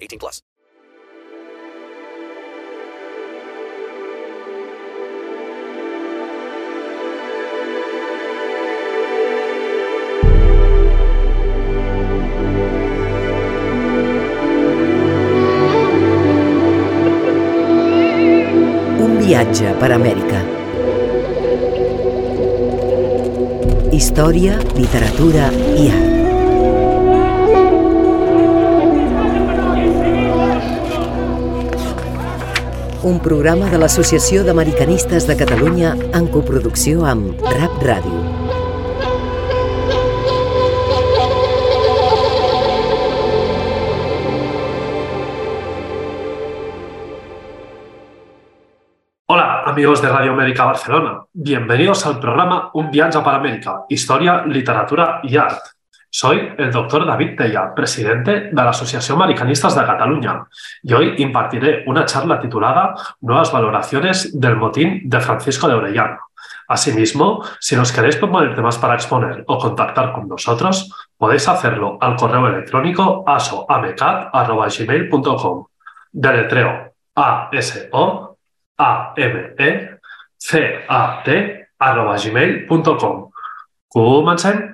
18 plus. Un viatge per Amèrica. Història, literatura i art. Un programa de l'Associació d'Americanistes de Catalunya en coproducció amb Rap Ràdio. Hola amigos de Radio América Barcelona, bienvenidos al programa Un viaje para América, historia, literatura y arte. Soy el doctor David Tella, presidente de la Asociación Americanistas de Cataluña, y hoy impartiré una charla titulada Nuevas valoraciones del motín de Francisco de Orellana. Asimismo, si nos queréis proponer temas para exponer o contactar con nosotros, podéis hacerlo al correo electrónico asoamecat.gmail.com. Deletreo A-S-O a-m-e-c-a-t Comencem.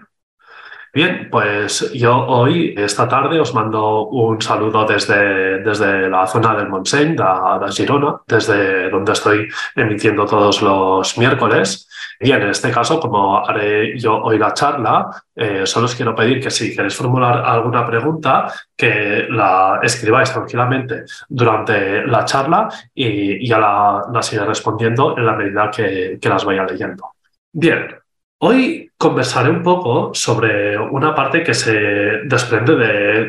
Bien, pues yo hoy, esta tarde, os mando un saludo desde, desde la zona del Montseny, de, Girona, desde donde estoy emitiendo todos los miércoles. Y en este caso, como haré yo hoy la charla, eh, solo os quiero pedir que si queréis formular alguna pregunta, que la escribáis tranquilamente durante la charla y ya la, la siga respondiendo en la medida que, que las vaya leyendo. Bien, Hoy conversaré un poco sobre una parte que se desprende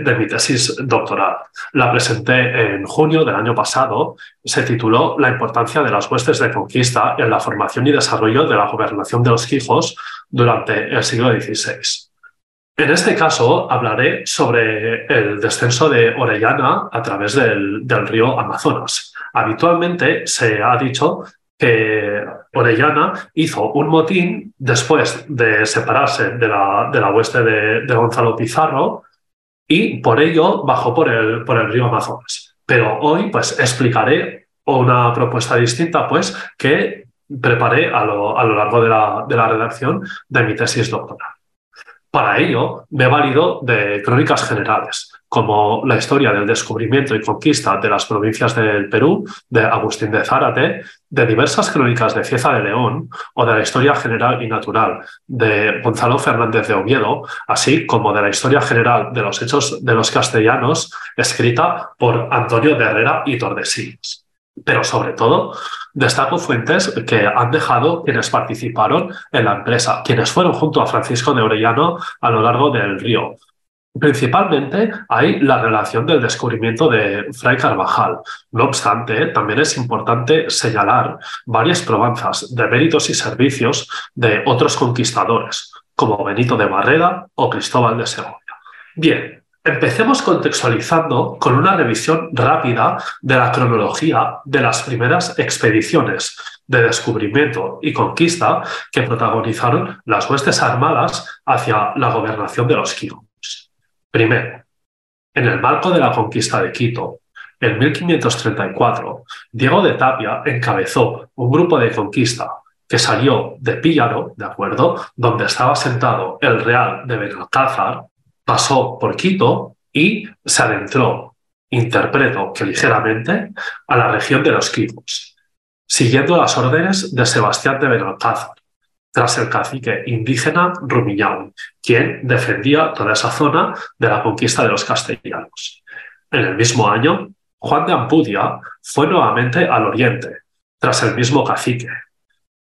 de, mi tesis doctoral. La presenté en junio del año pasado. Se tituló La importancia de las huestes de conquista en la formación y desarrollo de la gobernación de los quijos durante el siglo XVI. En este caso hablaré sobre el descenso de Orellana a través del río Amazonas. Habitualmente se ha dicho que Orellana hizo un motín después de separarse de la, de la hueste de, Gonzalo Pizarro y por ello bajó por el, por el río Amazonas. Pero hoy pues explicaré una propuesta distinta pues que preparé a lo, a lo largo de la, de la redacción de mi tesis doctoral. Para ello me valido de crónicas generales, como la historia del descubrimiento y conquista de las provincias del Perú, de Agustín de Zárate, de diversas crónicas de Cieza de León o de la historia general y natural de Gonzalo Fernández de Oviedo, así como de la historia general de los hechos de los castellanos, escrita por Antonio de Herrera y Tordesillas. Pero sobre todo, destaco fuentes que han dejado quienes participaron en la empresa, quienes fueron junto a Francisco de Orellano a lo largo del río, Principalmente hay la relación del descubrimiento de Fray Carvajal. No obstante, también es importante señalar varias probanzas de méritos y servicios de otros conquistadores, como Benito de Barreda o Cristóbal de Segovia. Bien, empecemos contextualizando con una revisión rápida de la cronología de las primeras expediciones de descubrimiento y conquista que protagonizaron las huestes armadas hacia la gobernación de los Quijos. Primero, en el marco de la conquista de Quito, en 1534, Diego de Tapia encabezó un grupo de conquista que salió de Píllaro, ¿de acuerdo?, donde estaba sentado el real de Benalcázar, pasó por Quito y se adentró interpreto que ligeramente, a la región de los Quijos, siguiendo las órdenes de Sebastián de Benalcázar, tras el cacique indígena Rumiñahui, quien defendía toda esa zona de la conquista de los castellanos. En el mismo año, Juan de Ampudia fue nuevamente al oriente, tras el mismo cacique.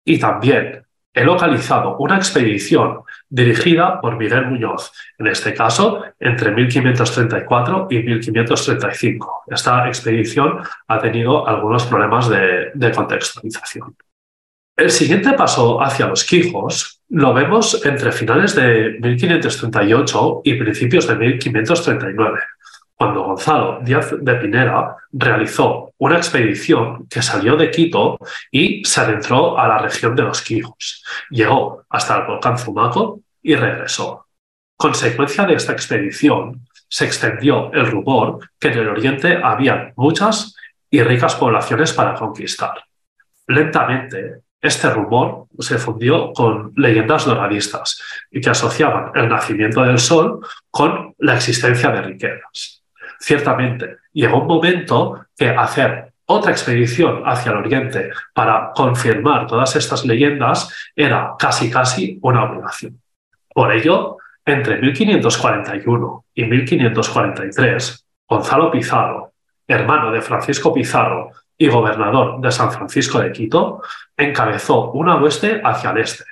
Y también he localizado una expedición dirigida por Miguel Muñoz, en este caso entre 1534 y 1535. Esta expedición ha tenido algunos problemas de, contextualización. El siguiente paso hacia los Quijos lo vemos entre finales de 1538 y principios de 1539, cuando Gonzalo Díaz de Pineda realizó una expedición que salió de Quito y se adentró a la región de los Quijos. Llegó hasta el volcán Zumaco y regresó. Consecuencia de esta expedición, se extendió el rumor que en el oriente había muchas y ricas poblaciones para conquistar. Lentamente, este rumor se fundió con leyendas doradistas y que asociaban el nacimiento del sol con la existencia de riquezas. Ciertamente, llegó un momento que hacer otra expedición hacia el oriente para confirmar todas estas leyendas era casi casi una obligación. Por ello, entre 1541 y 1543, Gonzalo Pizarro, hermano de Francisco Pizarro y gobernador de San Francisco de Quito, encabezó una hueste hacia el este,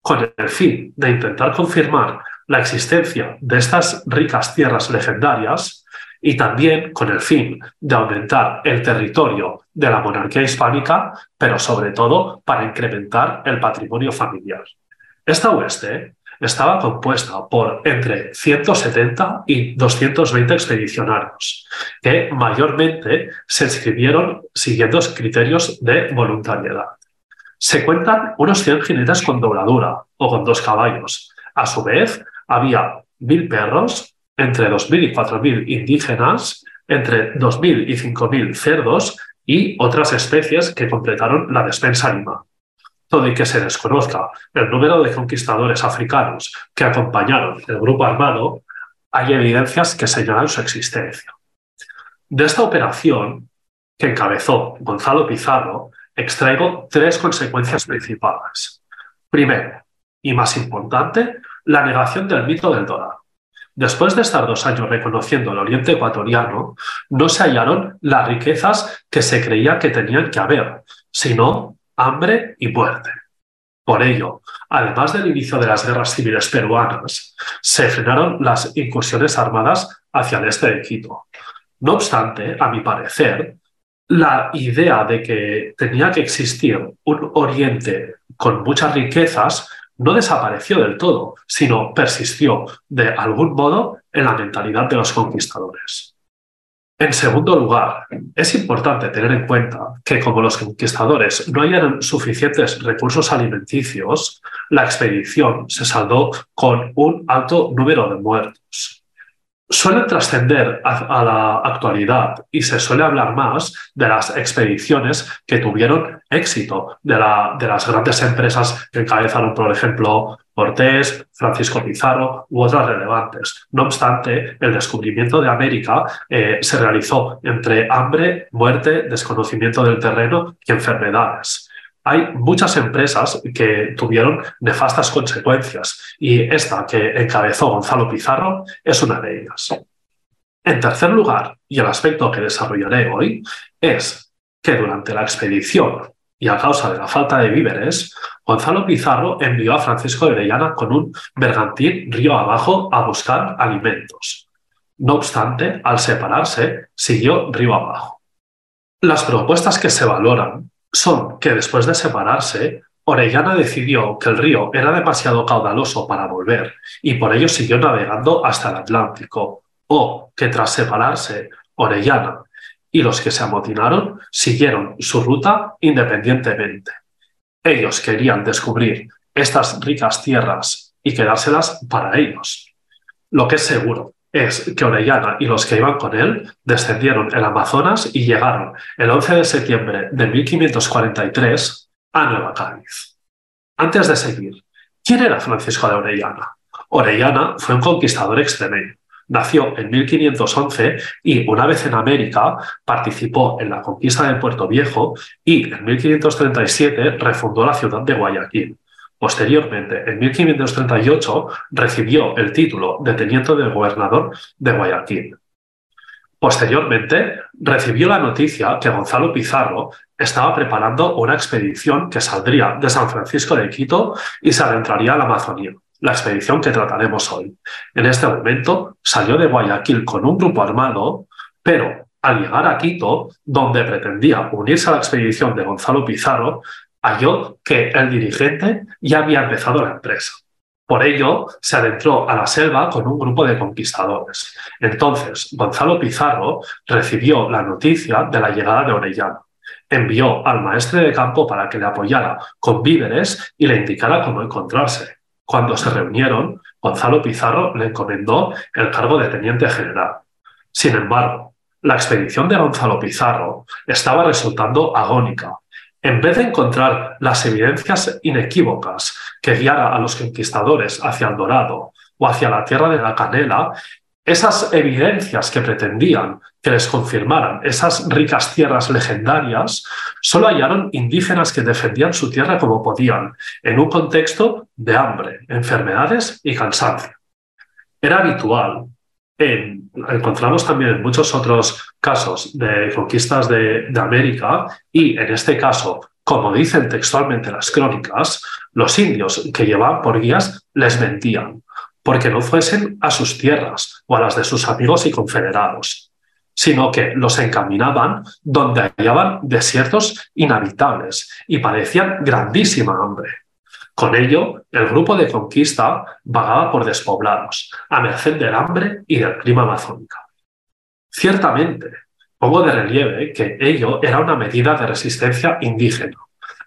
con el fin de intentar confirmar la existencia de estas ricas tierras legendarias y también con el fin de aumentar el territorio de la monarquía hispánica, pero sobre todo para incrementar el patrimonio familiar. Esta hueste estaba compuesta por entre 170 y 220 expedicionarios, que mayormente se inscribieron siguiendo criterios de voluntariedad. Se cuentan unos 100 jinetes con dobladura o con dos caballos. A su vez, había mil perros, entre 2.000 y 4.000 indígenas, entre 2.000 y 5.000 cerdos y otras especies que completaron la despensa animal. Todo y que se desconozca el número de conquistadores africanos que acompañaron el grupo armado, hay evidencias que señalan su existencia. De esta operación, que encabezó Gonzalo Pizarro, extraigo tres consecuencias principales. Primero, y más importante, la negación del mito del dorado. Después de estar dos años reconociendo el oriente ecuatoriano, no se hallaron las riquezas que se creía que tenían que haber, sino hambre y muerte. Por ello, además del inicio de las guerras civiles peruanas, se frenaron las incursiones armadas hacia el este de Quito. No obstante, a mi parecer, la idea de que tenía que existir un oriente con muchas riquezas no desapareció del todo, sino persistió de algún modo en la mentalidad de los conquistadores. En segundo lugar, es importante tener en cuenta que como los conquistadores no hallaron suficientes recursos alimenticios, la expedición se saldó con un alto número de muertos suelen trascender a, la actualidad y se suele hablar más de las expediciones que tuvieron éxito, de, de las grandes empresas que encabezaron, por ejemplo, Cortés, Francisco Pizarro u otras relevantes. No obstante, el descubrimiento de América eh, se realizó entre hambre, muerte, desconocimiento del terreno y enfermedades hay muchas empresas que tuvieron nefastas consecuencias y esta que encabezó Gonzalo Pizarro es una de ellas. En tercer lugar, y el aspecto que desarrollaré hoy, es que durante la expedición y a causa de la falta de víveres, Gonzalo Pizarro envió a Francisco de Orellana con un bergantín río abajo a buscar alimentos. No obstante, al separarse, siguió río abajo. Las propuestas que se valoran son que después de separarse, Orellana decidió que el río era demasiado caudaloso para volver y por ello siguió navegando hasta el Atlántico, o que tras separarse, Orellana y los que se amotinaron siguieron su ruta independientemente. Ellos querían descubrir estas ricas tierras y quedárselas para ellos. Lo que es seguro es que Orellana y los que iban con él descendieron el Amazonas y llegaron el 11 de septiembre de 1543 a Nueva Cádiz. Antes de seguir, ¿quién era Francisco de Orellana? Orellana fue un conquistador extremeño. nació en 1511 y una vez en América participó en la conquista de Puerto Viejo y en 1537 refundó la ciudad de Guayaquil. Posteriormente, en 1538, recibió el título de teniente del gobernador de Guayaquil. Posteriormente, recibió la noticia que Gonzalo Pizarro estaba preparando una expedición que saldría de San Francisco de Quito y se adentraría a la Amazonía, la expedición que trataremos hoy. En este momento, salió de Guayaquil con un grupo armado, pero al llegar a Quito, donde pretendía unirse a la expedición de Gonzalo Pizarro, halló que el dirigente ya había empezado la empresa. Por ello, se adentró a la selva con un grupo de conquistadores. Entonces, Gonzalo Pizarro recibió la noticia de la llegada de Orellana. Envió al maestre de campo para que le apoyara con víveres y le indicara cómo encontrarse. Cuando se reunieron, Gonzalo Pizarro le encomendó el cargo de teniente general. Sin embargo, la expedición de Gonzalo Pizarro estaba resultando agónica en vez de encontrar las evidencias inequívocas que guiara a los conquistadores hacia el Dorado o hacia la tierra de la canela, esas evidencias que pretendían que les confirmaran esas ricas tierras legendarias, solo hallaron indígenas que defendían su tierra como podían, en un contexto de hambre, enfermedades y cansancio. Era habitual encontramos también muchos otros casos de conquistas de, América y en este caso, como dicen textualmente las crónicas, los indios que llevaban por guías les mentían porque no fuesen a sus tierras o a las de sus amigos y confederados, sino que los encaminaban donde hallaban desiertos inhabitables y padecían grandísima hambre. Con ello, el grupo de conquista vagaba por despoblados, a merced del hambre y del clima amazónico. Ciertamente, pongo de relieve que ello era una medida de resistencia indígena.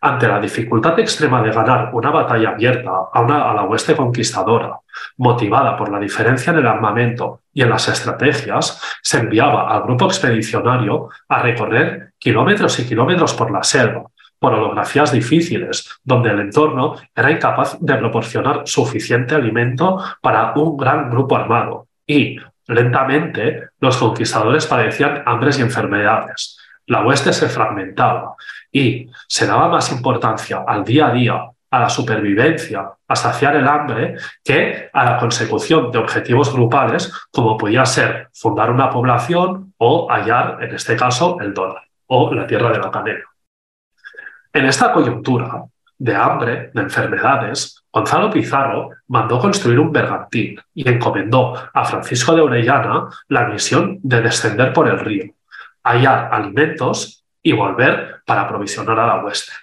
Ante la dificultad extrema de ganar una batalla abierta a, una, a la hueste conquistadora, motivada por la diferencia en el armamento y en las estrategias, se enviaba al grupo expedicionario a recorrer kilómetros y kilómetros por la selva, orografías difíciles, donde el entorno era incapaz de proporcionar suficiente alimento para un gran grupo armado. Y, lentamente, los conquistadores padecían hambres y enfermedades. La hueste se fragmentaba y se daba más importancia al día a día, a la supervivencia, a saciar el hambre, que a la consecución de objetivos grupales, como podía ser fundar una población o hallar, en este caso, el dólar o la tierra de la canela. En esta coyuntura de hambre, de enfermedades, Gonzalo Pizarro mandó construir un bergantín y encomendó a Francisco de Orellana la misión de descender por el río, hallar alimentos y volver para aprovisionar a la hueste.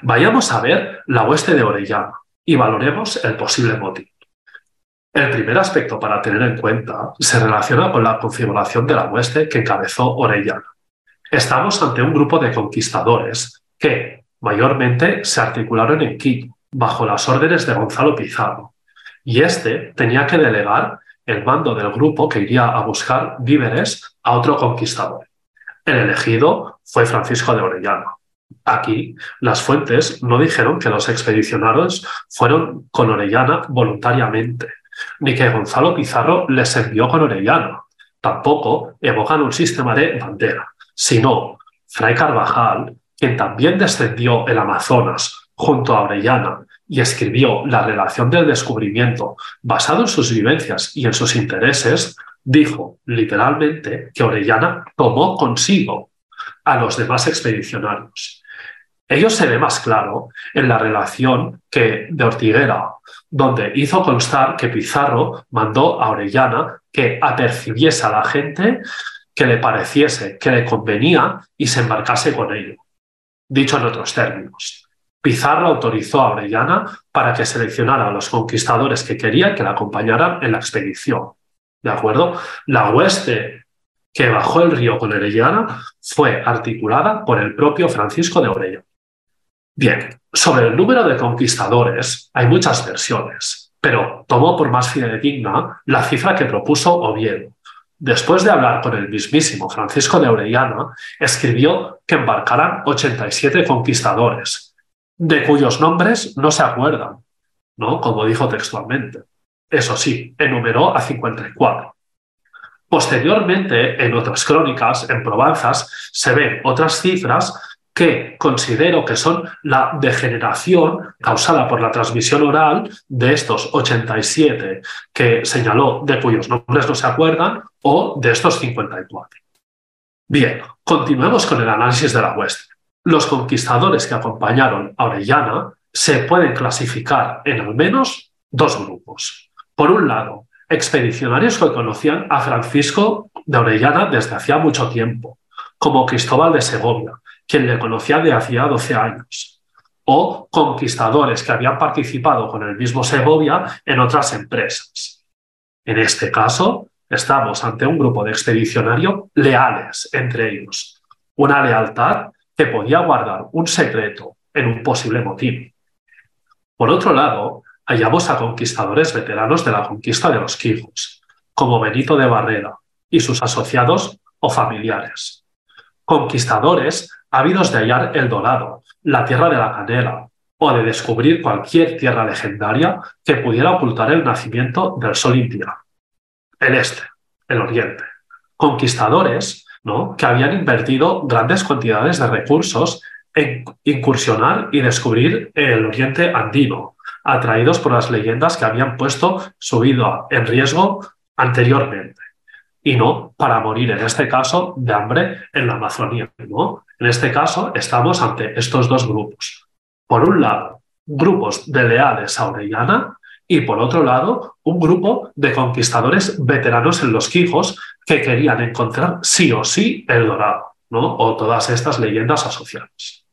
Vayamos a ver la hueste de Orellana y valoremos el posible motivo. El primer aspecto para tener en cuenta se relaciona con la configuración de la hueste que encabezó Orellana. Estamos ante un grupo de conquistadores que mayormente se articularon en Quito, bajo las órdenes de Gonzalo Pizarro, y este tenía que delegar el mando del grupo que iría a buscar víveres a otro conquistador. El elegido fue Francisco de Orellana. Aquí, las fuentes no dijeron que los expedicionarios fueron con Orellana voluntariamente, ni que Gonzalo Pizarro les envió con Orellana. Tampoco evocan un sistema de bandera, sino Fray Carvajal quien también descendió el Amazonas junto a Orellana y escribió la relación del descubrimiento basado en sus vivencias y en sus intereses, dijo literalmente que Orellana tomó consigo a los demás expedicionarios. Ello se ve más claro en la relación que de Ortiguera, donde hizo constar que Pizarro mandó a Orellana que apercibiese a la gente que le pareciese que le convenía y se embarcase con ello. Dicho en otros términos, Pizarro autorizó a Orellana para que seleccionara a los conquistadores que quería que la acompañaran en la expedición. ¿De acuerdo? La hueste que bajó el río con Orellana fue articulada por el propio Francisco de Orellana. Bien, sobre el número de conquistadores hay muchas versiones, pero tomó por más fidedigna la cifra que propuso Oviedo, Después de hablar con el mismísimo Francisco de Orellana, escribió que embarcaran 87 conquistadores, de cuyos nombres no se acuerdan, ¿no? como dijo textualmente. Eso sí, enumeró a 54. Posteriormente, en otras crónicas, en Probanzas, se ven otras cifras que considero que son la degeneración causada por la transmisión oral de estos 87 que señaló, de cuyos nombres no se acuerdan, o de estos 54. Bien, continuemos con el análisis de la hueste. Los conquistadores que acompañaron a Orellana se pueden clasificar en al menos dos grupos. Por un lado, expedicionarios que conocían a Francisco de Orellana desde hacía mucho tiempo, como Cristóbal de Segovia, quien le conocía de hacía 12 años, o conquistadores que habían participado con el mismo Segovia en otras empresas. En este caso, estamos ante un grupo de expedicionarios leales entre ellos, una lealtad que podía guardar un secreto en un posible motín. Por otro lado, hallamos a conquistadores veteranos de la conquista de los Quijos, como Benito de Barrera y sus asociados o familiares. Conquistadores ávidos de hallar el dorado, la tierra de la canela, o de descubrir cualquier tierra legendaria que pudiera ocultar el nacimiento del sol india. El este, el oriente. Conquistadores ¿no? que habían invertido grandes cantidades de recursos en incursionar y descubrir el oriente andino, atraídos por las leyendas que habían puesto su vida en riesgo anteriormente y no para morir, en este caso, de hambre en la Amazonía. ¿no? En este caso, estamos ante estos dos grupos. Por un lado, grupos de leales a Orellana y por otro lado, un grupo de conquistadores veteranos en los Quijos que querían encontrar sí o sí el dorado, ¿no? o todas estas leyendas asociadas.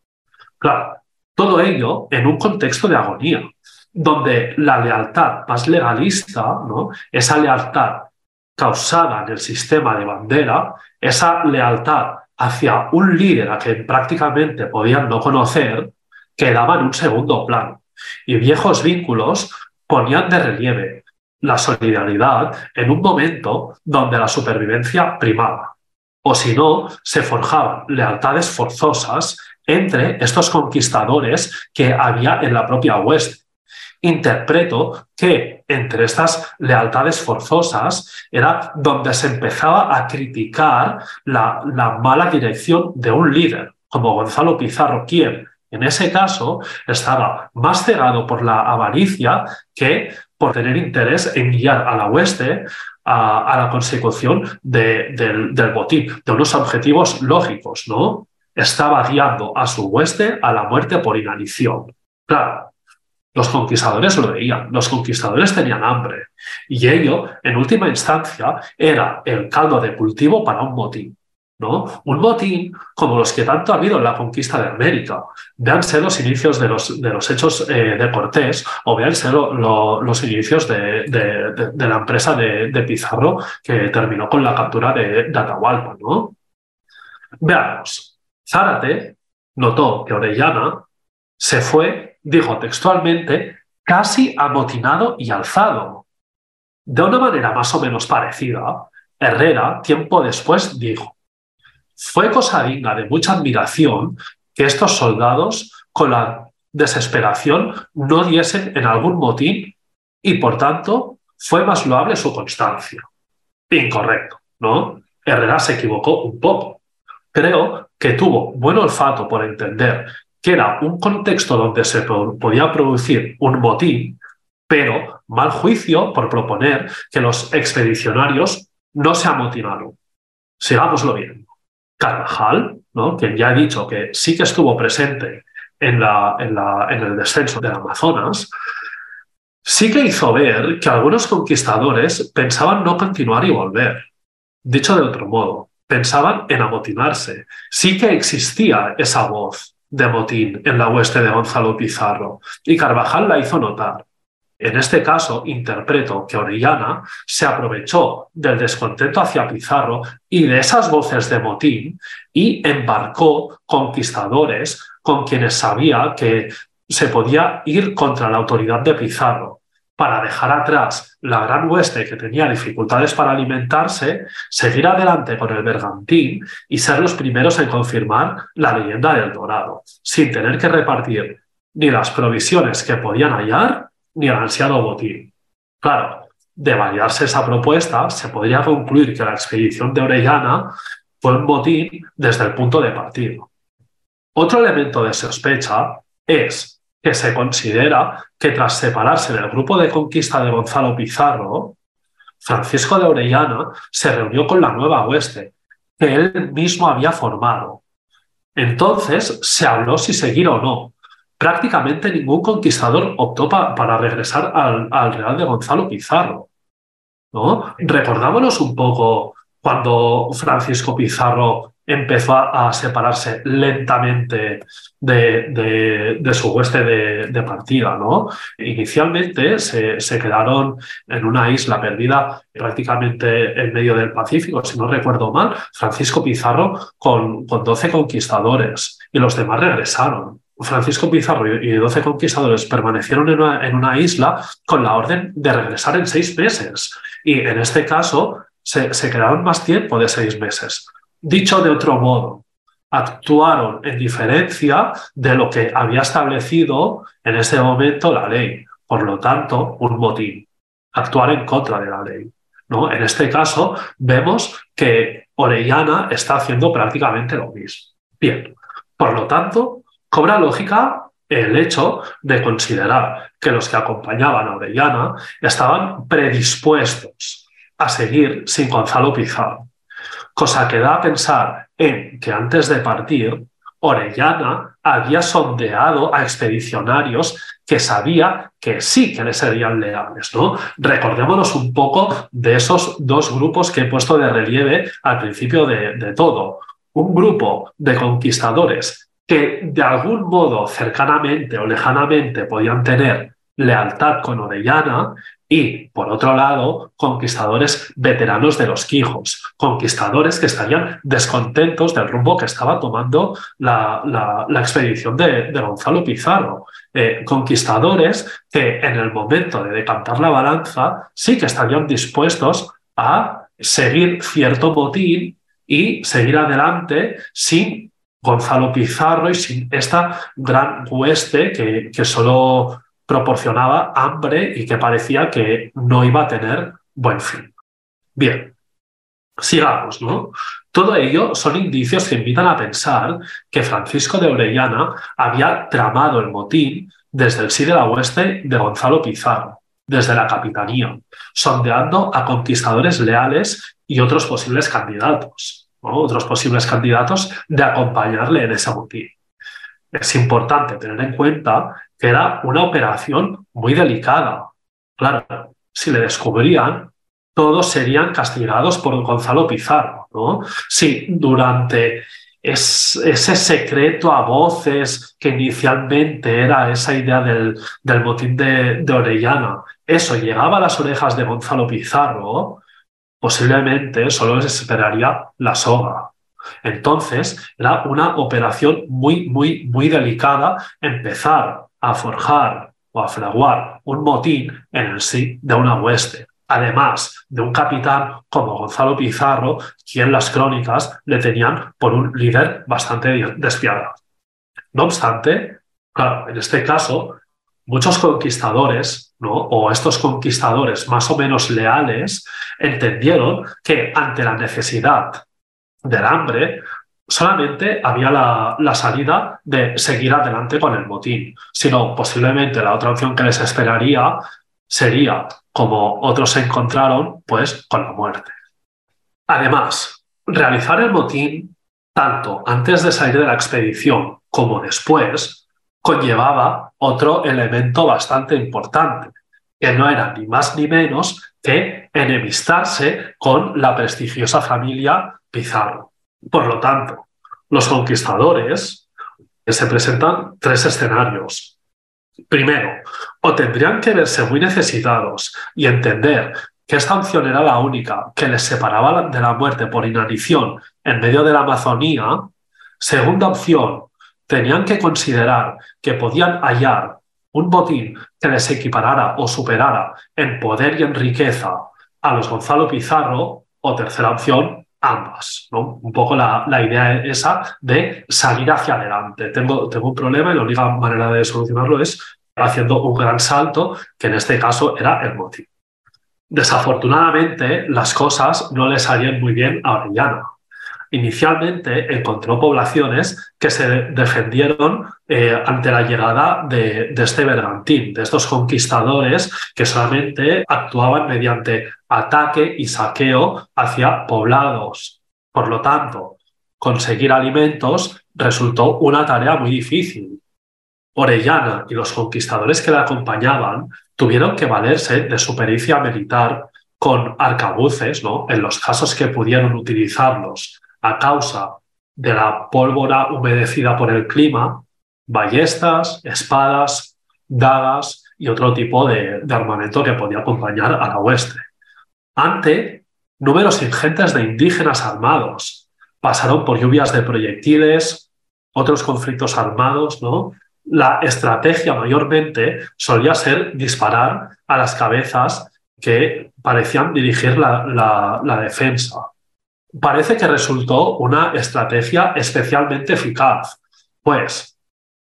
Claro, todo ello en un contexto de agonía, donde la lealtad más legalista, ¿no? esa lealtad causada en el sistema de bandera, esa lealtad hacia un líder a quien prácticamente podían no conocer, quedaba en un segundo plano. Y viejos vínculos ponían de relieve la solidaridad en un momento donde la supervivencia primaba. O si no, se forjaban lealtades forzosas entre estos conquistadores que había en la propia oeste interpreto que entre estas lealtades forzosas era donde se empezaba a criticar la, mala dirección de un líder, como Gonzalo Pizarro, quien en ese caso estaba más cegado por la avaricia que por tener interés en guiar a la hueste a, la consecución del, botín, de unos objetivos lógicos, ¿no? Estaba guiando a su hueste a la muerte por inanición. Claro, los conquistadores lo veían, los conquistadores tenían hambre y ello, en última instancia, era el caldo de cultivo para un motín. ¿no? Un motín como los que tanto ha habido en la conquista de América. Véanse los inicios de los, de los hechos eh, de Cortés o véanse los inicios de, de, la empresa de, Pizarro que terminó con la captura de, Atahualpa. ¿no? Veamos, Zárate notó que Orellana se fue dijo textualmente, casi amotinado y alzado. De una manera más o menos parecida, Herrera, tiempo después, dijo, fue cosa digna de mucha admiración que estos soldados, con la desesperación, no diesen en algún motín y, por tanto, fue más loable su constancia. Incorrecto, ¿no? Herrera se equivocó un poco. Creo que tuvo buen olfato por entender que era un contexto donde se podía producir un motín, pero mal juicio por proponer que los expedicionarios no se amotinaron. Sigámoslo viendo. Carvajal, ¿no? quien ya he dicho que sí que estuvo presente en, la, en, la, en el descenso del Amazonas, sí que hizo ver que algunos conquistadores pensaban no continuar y volver. Dicho de otro modo, pensaban en amotinarse. Sí que existía esa voz de motín en la hueste de Gonzalo Pizarro, y Carvajal la hizo notar. En este caso, interpreto que Orellana se aprovechó del descontento hacia Pizarro y de esas voces de motín y embarcó conquistadores con quienes sabía que se podía ir contra la autoridad de Pizarro para dejar atrás la gran hueste que tenía dificultades para alimentarse, seguir adelante con el bergantín y ser los primeros en confirmar la leyenda del dorado, sin tener que repartir ni las provisiones que podían hallar ni el ansiado botín. Claro, de validarse esa propuesta, se podría concluir que la expedición de Orellana fue un botín desde el punto de partida. Otro elemento de sospecha es que se considera que tras separarse del grupo de conquista de Gonzalo Pizarro, Francisco de Orellana se reunió con la nueva hueste que él mismo había formado. Entonces se habló si seguir o no. Prácticamente ningún conquistador optó para regresar al, al, Real de Gonzalo Pizarro. ¿no? Recordámonos un poco cuando Francisco Pizarro empezó a, separarse lentamente de, su hueste de, partida. ¿no? Inicialmente se, quedaron en una isla perdida prácticamente en medio del Pacífico, si no recuerdo mal, Francisco Pizarro con, con 12 conquistadores y los demás regresaron. Francisco Pizarro y 12 conquistadores permanecieron en una, en una, isla con la orden de regresar en seis meses. Y en este caso se, quedaron más tiempo de seis meses. Dicho de otro modo, actuaron en diferencia de lo que había establecido en ese momento la ley. Por lo tanto, un motín. Actuar en contra de la ley. ¿no? En este caso, vemos que Orellana está haciendo prácticamente lo mismo. Bien, por lo tanto, cobra lógica el hecho de considerar que los que acompañaban a Orellana estaban predispuestos a seguir sin Gonzalo Pizarro cosa que da a pensar en que antes de partir, Orellana había sondeado a expedicionarios que sabía que sí que le serían leales. ¿no? Recordémonos un poco de esos dos grupos que he puesto de relieve al principio de, de todo. Un grupo de conquistadores que de algún modo cercanamente o lejanamente podían tener lealtad con Orellana y, por otro lado, conquistadores veteranos de los Quijos, conquistadores que estarían descontentos del rumbo que estaba tomando la, la, expedición de, Gonzalo Pizarro. Eh, conquistadores que en el momento de decantar la balanza sí que estarían dispuestos a seguir cierto botín y seguir adelante sin Gonzalo Pizarro y sin esta gran hueste que, que solo proporcionaba hambre y que parecía que no iba a tener buen fin. Bien, sigamos, ¿no? Todo ello son indicios que invitan a pensar que Francisco de Orellana había tramado el motín desde el sí de la oeste de Gonzalo Pizarro, desde la capitanía, sondeando a conquistadores leales y otros posibles candidatos, otros posibles candidatos de acompañarle en ese motín. Es importante tener en cuenta era una operación muy delicada. Claro, si le descubrían, todos serían castigados por Gonzalo Pizarro. ¿no? Si durante ese secreto a voces que inicialmente era esa idea del, del motín de, de, Orellana, eso llegaba a las orejas de Gonzalo Pizarro, posiblemente solo les esperaría la soga. Entonces, era una operación muy, muy, muy delicada empezar a forjar o a fraguar un motín en el sí de una hueste. Además de un capitán como Gonzalo Pizarro, quien las crónicas le tenían por un líder bastante despiadado. No obstante, claro, en este caso, muchos conquistadores, ¿no? o estos conquistadores más o menos leales, entendieron que ante la necesidad del hambre, solamente había la, salida de seguir adelante con el motín, sino posiblemente la otra opción que les esperaría sería, como otros se encontraron, pues con la muerte. Además, realizar el motín, tanto antes de salir de la expedición como después, conllevaba otro elemento bastante importante, que no era ni más ni menos que enemistarse con la prestigiosa familia Pizarro. Por lo tanto, los conquistadores se presentan tres escenarios. Primero, o tendrían que verse muy necesitados y entender que esta opción era la única que les separaba de la muerte por inanición en medio de la Amazonía. Segunda opción, tenían que considerar que podían hallar un botín que les equiparara o superara en poder y en riqueza a los Gonzalo Pizarro. O tercera opción, ambas. ¿no? Un poco la, idea esa de salir hacia adelante. Tengo, tengo un problema y la única manera de solucionarlo es haciendo un gran salto, que en este caso era el motivo. Desafortunadamente, las cosas no le salían muy bien a Orellana. Inicialmente encontró poblaciones que se defendieron eh, ante la llegada de, este bergantín, de estos conquistadores que solamente actuaban mediante ataque y saqueo hacia poblados. Por lo tanto, conseguir alimentos resultó una tarea muy difícil. Orellana y los conquistadores que la acompañaban tuvieron que valerse de su pericia militar con arcabuces, ¿no? en los casos que pudieron utilizarlos a causa de la pólvora humedecida por el clima, ballestas, espadas, dagas y otro tipo de, armamento que podía acompañar a la oeste. Ante números ingentes de indígenas armados, pasaron por lluvias de proyectiles, otros conflictos armados, ¿no? la estrategia mayormente solía ser disparar a las cabezas que parecían dirigir la, defensa. Parece que resultó una estrategia especialmente eficaz, pues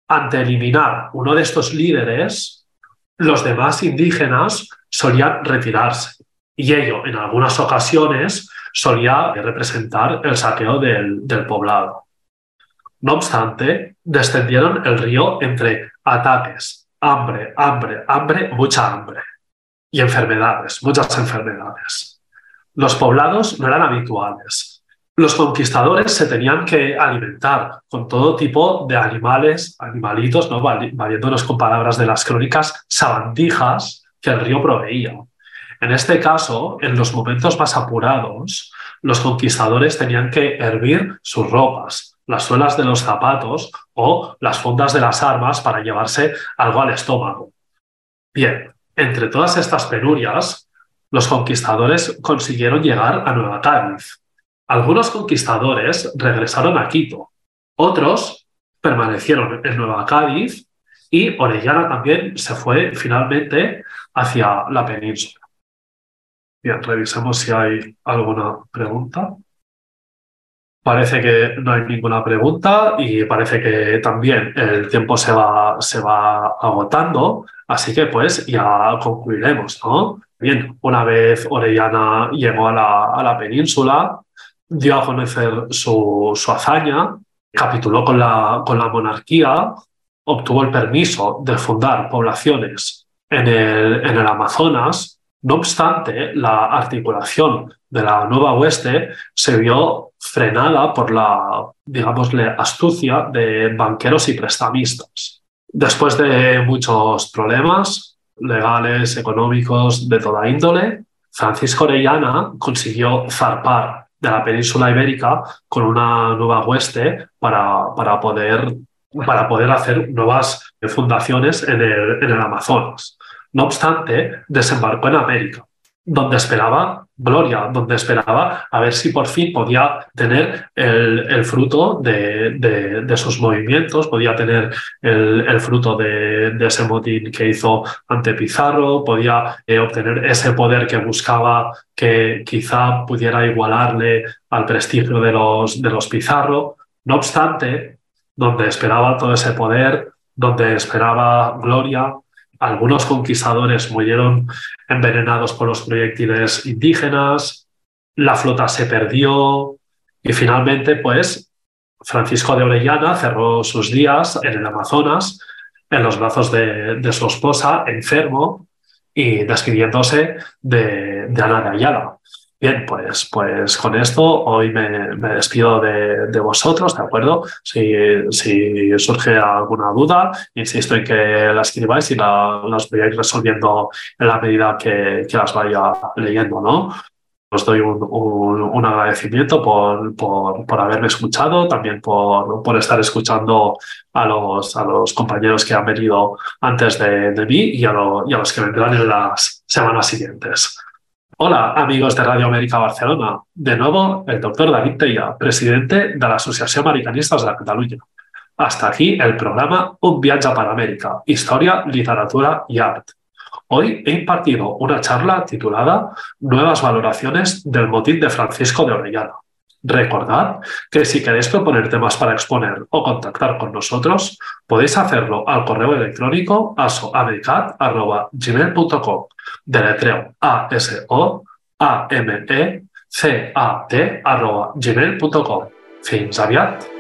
ante eliminar uno de estos líderes, los demás indígenas solían retirarse y ello en algunas ocasiones solía representar el saqueo del, del poblado. No obstante, descendieron el río entre ataques, hambre, hambre, hambre, mucha hambre y enfermedades, muchas enfermedades. Los poblados no eran habituales. Los conquistadores se tenían que alimentar con todo tipo de animales, animalitos, ¿no? valiéndonos con palabras de las crónicas, sabandijas que el río proveía. En este caso, en los momentos más apurados, los conquistadores tenían que hervir sus ropas, las suelas de los zapatos o las fundas de las armas para llevarse algo al estómago. Bien, entre todas estas penurias, los conquistadores consiguieron llegar a Nueva Cádiz. Algunos conquistadores regresaron a Quito, otros permanecieron en Nueva Cádiz y Orellana también se fue finalmente hacia la península. Bien, revisemos si hay alguna pregunta. Parece que no hay ninguna pregunta y parece que también el tiempo se va, se va agotando, así que pues ya concluiremos, ¿no? Bien, una vez Orellana llegó a la, a la península, dio a conocer su, su hazaña, capituló con la, con la monarquía, obtuvo el permiso de fundar poblaciones en el, en el Amazonas. No obstante, la articulación de la nueva oeste se vio frenada por la, digámosle, astucia de banqueros y prestamistas. Después de muchos problemas legales, económicos, de toda índole, Francisco Orellana consiguió zarpar de la península ibérica con una nueva hueste para, para, poder, para poder hacer nuevas fundaciones en el, en el Amazonas. No obstante, desembarcó en América donde esperaba gloria, donde esperaba a ver si por fin podía tener el, fruto de, sus movimientos, podía tener el, fruto de, ese motín que hizo ante Pizarro, podía eh, obtener ese poder que buscaba que quizá pudiera igualarle al prestigio de los, de los Pizarro. No obstante, donde esperaba todo ese poder, donde esperaba gloria, algunos conquistadores murieron envenenados por los proyectiles indígenas, la flota se perdió y finalmente, pues, Francisco de Orellana cerró sus días en el Amazonas, en los brazos de, su esposa, enfermo y despidiéndose de, de Ana de Ayala. Bien, pues, pues con esto hoy me, despido de, vosotros, ¿de acuerdo? Si, si, surge alguna duda, insisto en que la escribáis y la, las vayáis resolviendo en la medida que, que las vaya leyendo, ¿no? Os doy un, un, agradecimiento por, por, por, haberme escuchado, también por, por estar escuchando a los, a los compañeros que han venido antes de, de mí y a, y a los que vendrán en las semanas siguientes. Hola, amigos de Radio América Barcelona. De nuevo, el doctor David Teia, presidente de la Asociación Americanistas de la Cataluña. Hasta aquí el programa Un viaje para América, Historia, Literatura y Arte. Hoy he impartido una charla titulada Nuevas valoraciones del motín de Francisco de Orellana. Recordad que si queréis proponer temas para exponer o contactar con nosotros, podéis hacerlo al correo electrónico asoamecat.gmail.com Deletreo A-S-O A-M-E-C-A-T arroba gmail.com Fins aviat!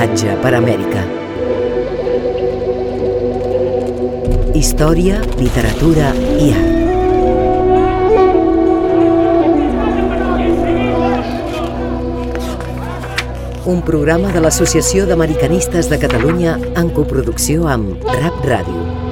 Viatge per Amèrica. Història, literatura i art. Un programa de l'Associació d'Americanistes de Catalunya en coproducció amb Rap Ràdio.